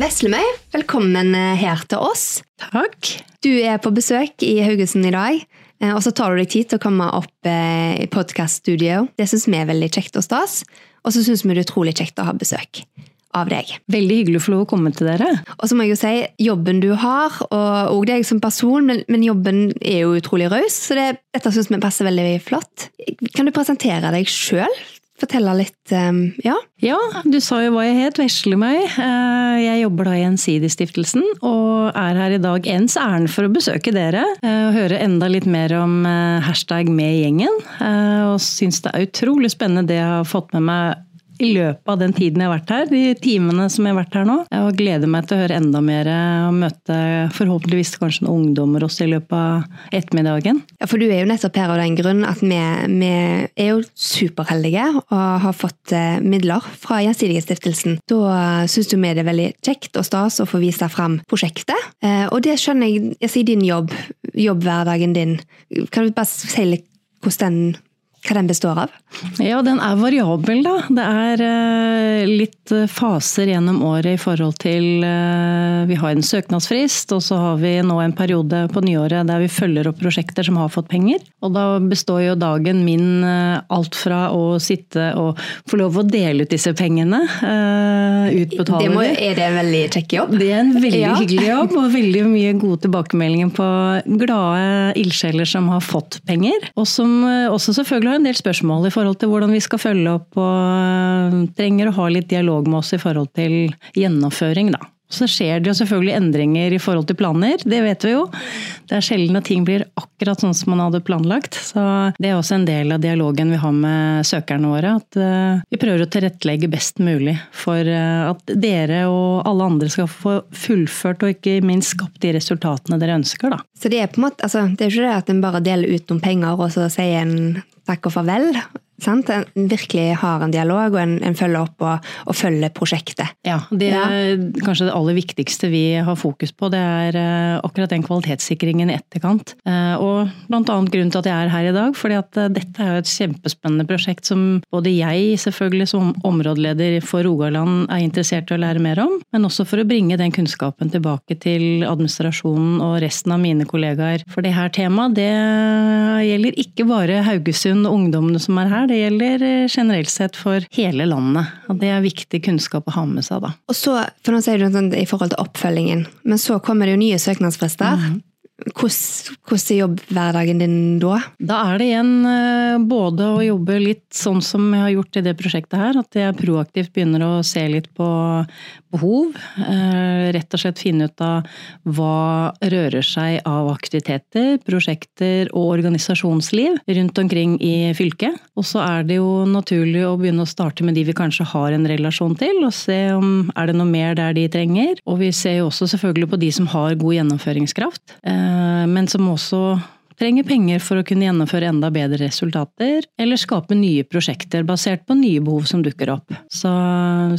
Veslemøy, velkommen eh, her til oss. Takk. Du er på besøk i Haugesund i dag. eh, Og så tar du deg tid til å komme opp eh, i podkaststudio. Det syns vi er veldig kjekt og stas. Og så syns vi det er utrolig kjekt å ha besøk av deg. Veldig hyggelig å få lov å komme til dere. Og så må jeg jo si, jobben du har, og, og deg som person, men, men jobben er jo utrolig raus, så det, dette syns vi passer veldig flott. Kan du presentere deg sjøl? Fortelle litt eh, Ja? Ja, du sa jo hva jeg het, vesle meg. Jeg jobber da i Gjensidigestiftelsen og er her i dag ens ærend for å besøke dere eh, og høre enda litt mer om eh, hashtag med gjengen. Eh, Og syns det er utrolig spennende det jeg har fått med meg i løpet av den tiden jeg har vært her, de timene som jeg har vært her nå. Og gleder meg til å høre enda mer og møte forhåpentligvis kanskje noen ungdommer også i løpet av ettermiddagen. Ja, for du er jo nettopp her av den grunn at vi, vi er jo superheldige og har fått eh, midler fra Gjensidigestiftelsen. Da syns du vi det er veldig kjekt og stas å få vise fram prosjektet. Eh, Og det skjønner jeg, jeg sier din jobb, jobbhverdagen din. Kan du bare si litt hvordan den, hva den består av? Ja, den er variabel, da. Det er eh, litt eh, faser gjennom året i forhold til eh, Vi har en søknadsfrist, og så har vi nå en periode på nyåret der vi følger opp prosjekter som har fått penger. Og da består jo dagen min eh, alt fra å sitte og få lov å dele ut disse pengene, eh, utbetale Det må, er det en veldig kjekk jobb? Det er en veldig Ja. hyggelig jobb, og veldig mye gode tilbakemeldinger på glade ildsjeler som har fått penger. Og som eh, også selvfølgelig har en del spørsmål i forhold til hvordan vi skal følge opp, og eh, trenger å ha litt dialog med oss i forhold til gjennomføring, da. Så skjer det jo selvfølgelig endringer i forhold til planer, det vet vi jo. Det er sjelden at ting blir akkurat sånn som man hadde planlagt. Så det er også en del av dialogen vi har med søkerne våre. At eh, vi prøver å tilrettelegge best mulig for eh, at dere og alle andre skal få fullført og ikke minst skapt de resultatene dere ønsker, da. Så det er på en måte, altså, det er ikke det at en bare deler ut noen penger og så sier en takk og farvel. Sant? En virkelig har en dialog, og en, en følger opp og, og følger prosjektet. Ja, det er kanskje det aller viktigste vi har fokus på. Det er eh, akkurat den kvalitetssikringen i etterkant. Eh, Og blant annet grunnen til at jeg er her i dag, fordi at eh, dette er jo et kjempespennende prosjekt som både jeg selvfølgelig som områdeleder for Rogaland er interessert i å lære mer om, men også for å bringe den kunnskapen tilbake til administrasjonen og resten av mine kollegaer. For det her temaet, det gjelder ikke bare Haugesund og ungdommene som er her, det gjelder eh, generelt sett for hele landet. Og det er viktig kunnskap å ha med seg, da. Og så, for nå sier du sånn i forhold til oppfølgingen, men så kommer det jo nye søknadsfrister. Hvordan, hvordan er jobbhverdagen din da? Da er det igjen eh, både å jobbe litt sånn som jeg har gjort i det prosjektet her, at jeg proaktivt begynner å se litt på behov. eh, Rett og slett finne ut av hva rører seg av aktiviteter, prosjekter og organisasjonsliv rundt omkring i fylket. Og så er det jo naturlig å begynne å starte med de vi kanskje har en relasjon til, og se om er det noe mer der de trenger. Og vi ser jo også selvfølgelig på de som har god gjennomføringskraft, eh, men som også trenger penger for å kunne gjennomføre enda bedre resultater, eller skape nye prosjekter basert på nye behov som dukker opp. Så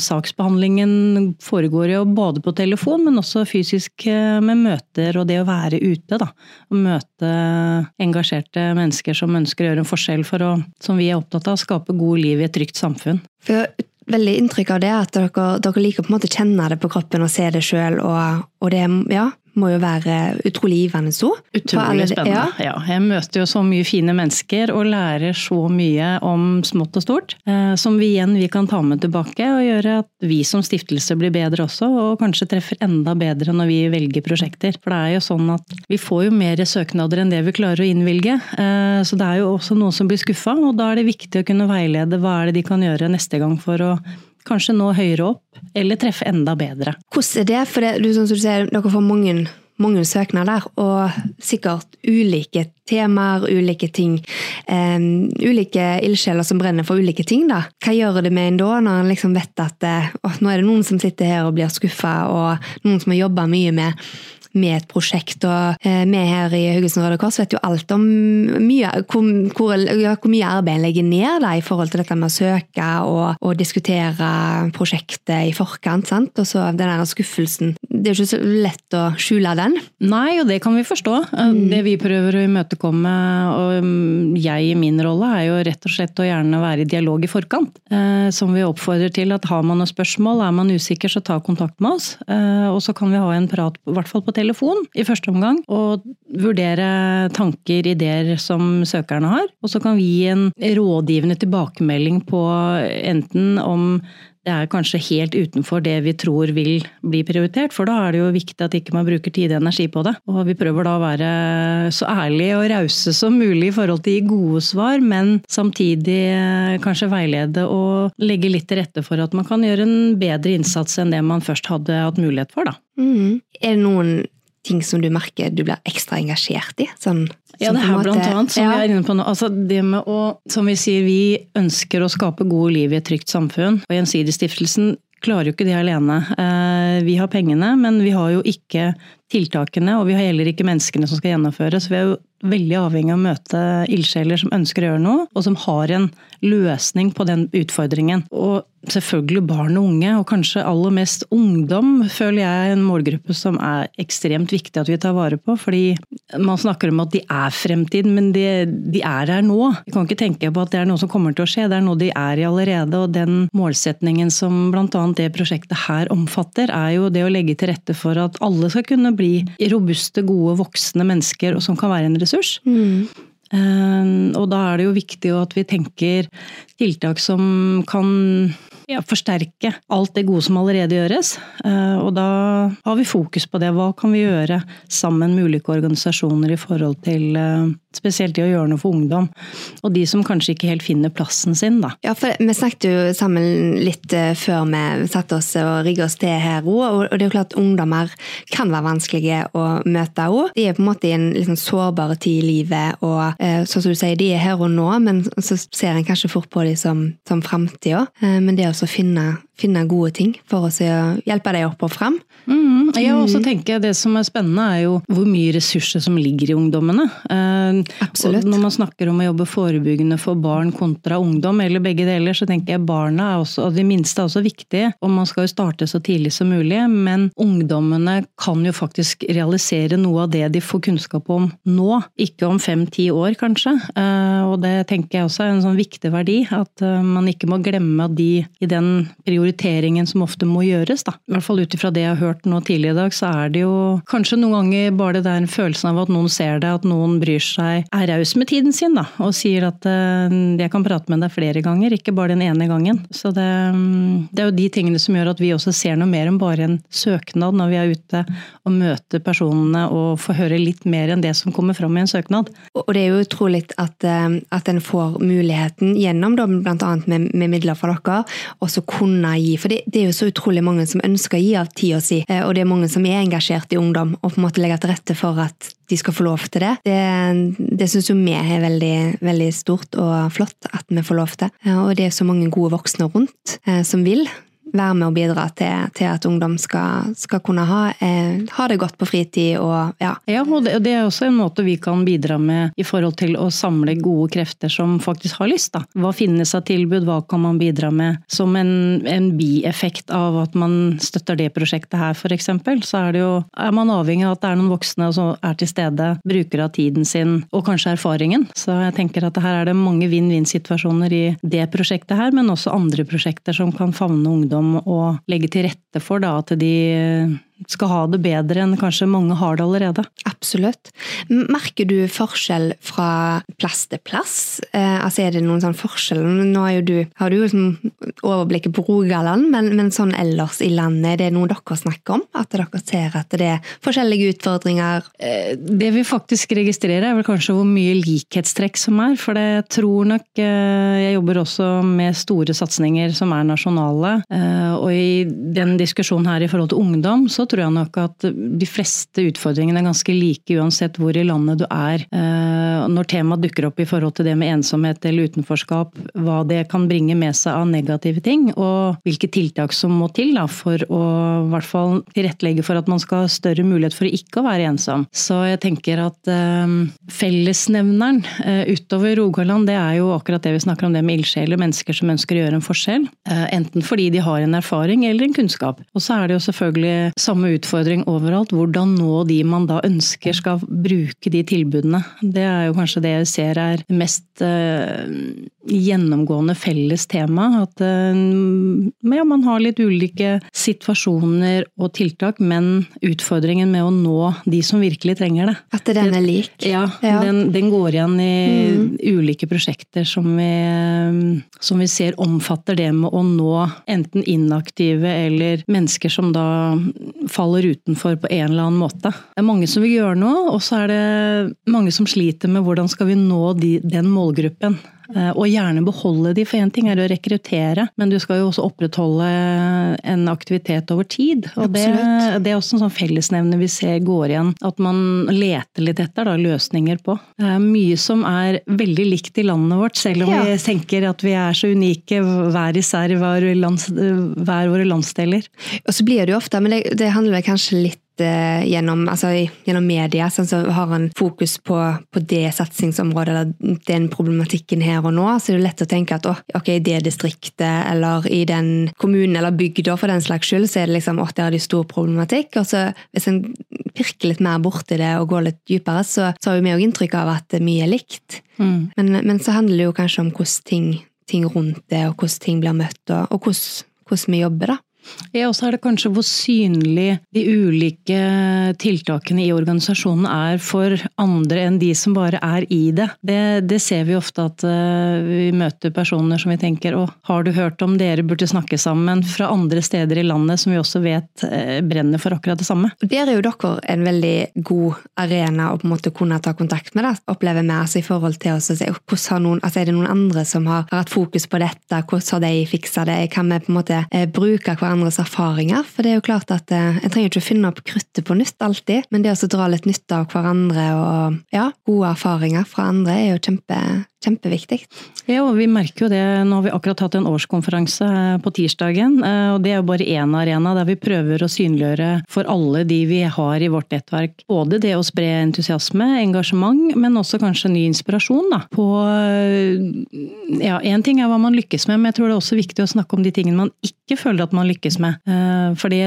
saksbehandlingen foregår jo både på telefon, men også fysisk eh, med møter og det å være ute, da. Og møte engasjerte mennesker som ønsker å gjøre en forskjell for å, som vi er opptatt av, skape gode liv i et trygt samfunn. For veldig inntrykk av det, at dere, dere liker på en måte kjenne det på kroppen og se det sjøl, og, og det ja, må jo være utrolig givende så. Utrolig spennende. Ja. Ja. jeg møter jo så mye fine mennesker og lærer så mye om smått og stort. Eh, som vi igjen vi kan ta med tilbake og gjøre at vi som stiftelse blir bedre også. Og kanskje treffer enda bedre når vi velger prosjekter. For det er jo sånn at vi får jo mer søknader enn det vi klarer å innvilge. Eh, så det er jo også noen som blir skuffa, og da er det viktig å kunne veilede hva er det de kan gjøre neste gang for å kanskje nå høyere opp, eller treffe enda bedre. Hvordan er det? For det, du, som du sier, dere får mange, mange søknader, og sikkert ulike temaer, ulike ting. Um, ulike ildsjeler som brenner for ulike ting. da. Hva gjør det med en da, når en liksom vet at eh, nå er det noen som sitter her og blir skuffa, og noen som har jobba mye med med et prosjekt, og eh, vi her i Haugesund Røde Kors vet jo alt om mye, hvor, hvor, ja, hvor mye arbeid en legger ned da, i forhold til dette med å søke og, og diskutere prosjektet i forkant. sant? Og så den der skuffelsen. det er jo ikke så lett å skjule den. Nei, og det kan vi forstå. Mm. Det vi prøver å imøtekomme, og mm, jeg i min rolle, er jo rett og slett å gjerne være i dialog i forkant. Eh, som vi oppfordrer til at har man noen spørsmål, er man usikker, så ta kontakt med oss. Eh, og så kan vi ha en prat, i hvert fall på telefon, i første omgang. Og vurdere tanker, ideer som søkerne har. Og så kan vi gi en rådgivende tilbakemelding på enten om det er kanskje helt utenfor det vi tror vil bli prioritert, for da er det jo viktig at ikke man bruker tid og energi på det. Og vi prøver da å være så ærlige og rause som mulig i forhold til å gi gode svar, men samtidig eh, kanskje veilede og legge litt til rette for at man kan gjøre en bedre innsats enn det man først hadde hatt mulighet for, da. Mm. Er det noen ting som du merker du blir ekstra engasjert i? Sånn, ja, det her blant annet, som ja. vi er inne på nå. Altså det med å, som vi sier, vi ønsker å skape gode liv i et trygt samfunn. Og Gjensidigestiftelsen klarer jo ikke det alene. Eh, vi har pengene, men vi har jo ikke tiltakene, og vi har heller ikke menneskene som skal gjennomføre. Så vi er jo veldig avhengig av å møte ildsjeler som ønsker å gjøre noe, og som har en løsning på den utfordringen. Og selvfølgelig barn og unge, og kanskje aller mest ungdom, føler jeg er en målgruppe som er ekstremt viktig at vi tar vare på. Fordi man snakker om at de er fremtiden, men de, de er her nå. Vi kan ikke tenke på at det er noe som kommer til å skje, det er noe de er i allerede. Og den målsetningen som bl.a. det prosjektet her omfatter, er jo det å legge til rette for at alle skal kunne bli robuste, gode, voksne mennesker, og som kan være en ressurs. Mm. Um, og da er det jo viktig at vi tenker tiltak som kan ja, forsterke alt det gode som allerede gjøres. Uh, og da har vi fokus på det. Hva kan vi gjøre sammen med ulike organisasjoner i forhold til uh, Spesielt det å gjøre noe for ungdom. Og de som kanskje ikke helt finner plassen sin, da. Ja, for vi snakket jo sammen litt uh, før vi satte oss og rigget oss til her òg, og det er jo klart at ungdommer kan være vanskelige å møte òg. De er på en måte i en liksom sårbar tid i livet, og sånn som du sier, de er her og nå, men så ser en kanskje fort på dem som, som framtida. Men det å finne finne gode ting for å hjelpe deg opp og frem. Mm, jeg også mm. tenker Det som er spennende, er jo hvor mye ressurser som ligger i ungdommene. Absolutt. Og når man snakker om å jobbe forebyggende for barn kontra ungdom, eller begge deler, så tenker jeg barna er også, og de minste er også viktige. Og man skal jo starte så tidlig som mulig, men ungdommene kan jo faktisk realisere noe av det de får kunnskap om nå, ikke om fem-ti år kanskje. Eh, og det tenker jeg også er en sånn viktig verdi, at eh, man ikke må glemme at de i den prioriteringen prioriteringen som ofte må gjøres. Da. I hvert fall ut ifra det jeg har hørt nå tidligere i dag, så er det jo kanskje noen ganger bare det der følelsen av at noen ser det, at noen bryr seg, er raus med tiden sin da, og sier at uh, jeg kan prate med deg flere ganger, ikke bare den ene gangen. Så det, um, det, er jo de tingene som gjør at vi også ser noe mer enn bare en søknad når vi er ute og møter personene og får høre litt mer enn det som kommer fram i en søknad. Og det er jo utrolig at, uh, at en får muligheten gjennom bl.a. Med, med midler fra dere, og så kunne gi. For det, det, er jo så utrolig mange som ønsker å gi av tida si, eh, og det er mange som er engasjert i ungdom, og på en måte legger til rette for at de skal få lov til det. Det, det syns jo vi er veldig, veldig stort og flott at vi får lov til. Eh, og det er så mange gode voksne rundt eh, som vil være med og bidra til, til at ungdom skal, skal kunne ha, eh, ha, det godt på fritid. Og, ja. ja, og det, det, er også en måte vi kan bidra med i forhold til å samle gode krefter som faktisk har lyst. Da. Hva finnes av tilbud, hva kan man bidra med? Som en, en bieffekt av at man støtter det prosjektet her, f.eks., så er, jo, er man avhengig av at det er noen voksne som er til stede, bruker av tiden sin og kanskje erfaringen. Så jeg tenker at her er det mange vinn-vinn-situasjoner i det prosjektet her, men også andre prosjekter som kan favne ungdom om å legge til rette for da, at de skal ha det bedre enn kanskje mange har det allerede. Absolutt. Merker du forskjell fra plass til plass? Eh, altså Er det noen sånn forskjell? Nå du, har du jo liksom overblikket på Rogaland, men, men, sånn ellers i landet, er det noe dere snakker om? At dere ser at det er forskjellige utfordringer? Eh, det vi faktisk registrerer, er vel kanskje hvor mye likhetstrekk som er. For det tror nok eh, Jeg jobber også med store satsinger som er nasjonale. Eh, og i den diskusjonen her i forhold til ungdom, så tror jeg nok at de fleste utfordringene er ganske like uansett hvor i landet du er. Eh, når temaet dukker opp i forhold til det med ensomhet eller utenforskap, hva det kan bringe med seg av negative ting, og hvilke tiltak som må til da, for å i hvert fall tilrettelegge for at man skal ha større mulighet for ikke å være ensom. Så jeg tenker at eh, fellesnevneren eh, utover Rogaland, det er jo akkurat det vi snakker om, det med ildsjeler, mennesker som ønsker å gjøre en forskjell. enten fordi de har en erfaring eller en kunnskap. Og så er det jo selvfølgelig samme samme utfordring overalt. Hvordan nå de man da ønsker skal bruke de tilbudene. Det er jo kanskje det jeg ser er mest uh, gjennomgående felles tema. At uh, ja, man har litt ulike situasjoner og tiltak, men utfordringen med å nå de som virkelig trenger det. At den er lik? Ja, ja. Den, den, går igjen i mm. ulike prosjekter som vi, som vi ser omfatter det med å nå enten inaktive eller mennesker som da faller utenfor på en eller annen måte. Det er mange som vil gjøre noe, og så er det mange som sliter med hvordan skal vi nå de, den målgruppen. Eh, og gjerne beholde de, for én ting er å rekruttere, men du skal jo også opprettholde en aktivitet over tid. Og det, det, er også en sånn fellesnevne vi ser går igjen, at man leter litt etter da, løsninger på. Det er mye som er veldig likt i landet vårt, selv om ja. vi tenker at vi er så unike hver især i hver, lands, hver våre landsdeler. Og så blir det jo ofte, men det, det handler kanskje litt gjennom, altså, gjennom media, sånn, så har han fokus på, på, det satsingsområdet eller den problematikken her og nå, så er det lett å tenke at ok, i det distriktet eller i den kommunen eller bygda for den slags skyld, så er det liksom å, der er det stor problematikk. og så Hvis en pirker litt mer borti det og går litt dypere, så, så har vi òg inntrykk av at mye er likt. Mm. Men, men, så handler det jo kanskje om hvordan ting, ting rundt det, og hvordan ting blir møtt, og, og hvordan, hvordan vi jobber, da. Ja, og så er det kanskje hvor synlig de ulike tiltakene i organisasjonen er for andre enn de som bare er i det. Det, det ser vi ofte at uh, vi møter personer som vi tenker å, har du hørt om dere burde snakke sammen fra andre steder i landet som vi også vet uh, brenner for akkurat det samme. Der er jo dere en veldig god arena å på en måte kunne ta kontakt med, da, opplever vi altså i forhold til å si hvordan noen, altså er det noen andre som har, hatt fokus på dette, hvordan har de fiksa det, kan vi på en måte uh, bruke hverandre hverandres erfaringer. For det er jo klart at eh, En trenger ikke å finne opp kruttet på nytt alltid, men det å dra litt nytte av hverandre og ja, gode erfaringer fra andre er jo kjempe, kjempeviktig. Ja, og vi merker jo det. Nå har vi akkurat hatt en årskonferanse eh, på tirsdagen. Eh, og Det er jo bare én arena der vi prøver å synliggjøre for alle de vi har i vårt nettverk. Både det å spre entusiasme, engasjement, men også kanskje ny inspirasjon. da, på ja, Én ting er hva man lykkes med, men jeg tror det er også viktig å snakke om de tingene man ikke føler at man lykkes med. Eh, fordi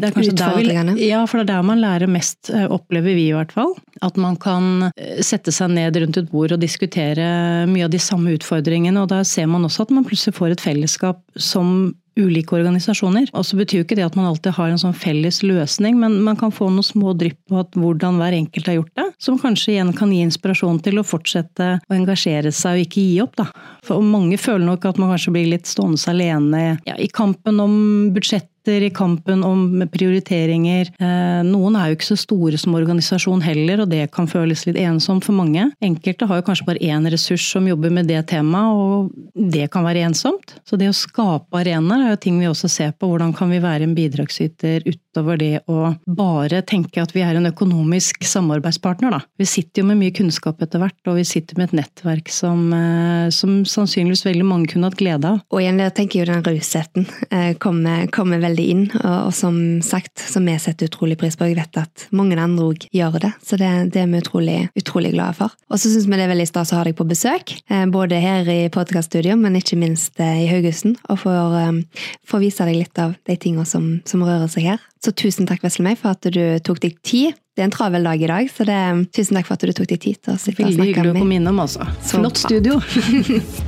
det er kanskje der, vi, ja, for det er der man lærer mest, opplever vi i hvert fall. At man kan sette seg ned rundt et bord og diskutere mye av de samme utfordringene. og Da ser man også at man plutselig får et fellesskap som ulike organisasjoner. Og så betyr jo ikke det at man alltid har en sånn felles løsning, men man kan få noen små drypp på hvordan hver enkelt har gjort det, som kanskje igjen kan gi inspirasjon til å fortsette å engasjere seg og ikke gi opp. Da. For mange føler nok at man kanskje blir litt stående alene ja, i kampen om budsjett i kampen om prioriteringer. Eh, noen er jo ikke så store som organisasjon heller, og det kan føles litt ensomt for mange. Enkelte har jo kanskje bare én ressurs som jobber med det temaet, og det kan være ensomt. Så det å skape arenaer er jo ting vi også ser på. Hvordan kan vi være en bidragsyter utover det å bare tenke at vi er en økonomisk samarbeidspartner, da. Vi sitter jo med mye kunnskap etter hvert, og vi sitter med et nettverk som, eh, som sannsynligvis veldig mange kunne hatt glede av. Og igjen, der tenker jo den rausheten eh, kommer, kommer veldig inn, og, og, som sagt, som vi setter utrolig pris på. Jeg vet at mange andre òg gjør det, så det, det, er vi utrolig, utrolig glade for. Og så syns vi det er veldig stas å ha deg på besøk, eh, både her i podkaststudio, men ikke minst i Haugesund, og får vise deg litt av de tingene som, som rører seg her. Så tusen takk Veslemøy, for at du tok deg tid. Det er en travel dag i dag, så det, tusen takk for at du tok deg tid til å sitte og snakke med meg. Veldig hyggelig å komme innom, altså. Flott studio!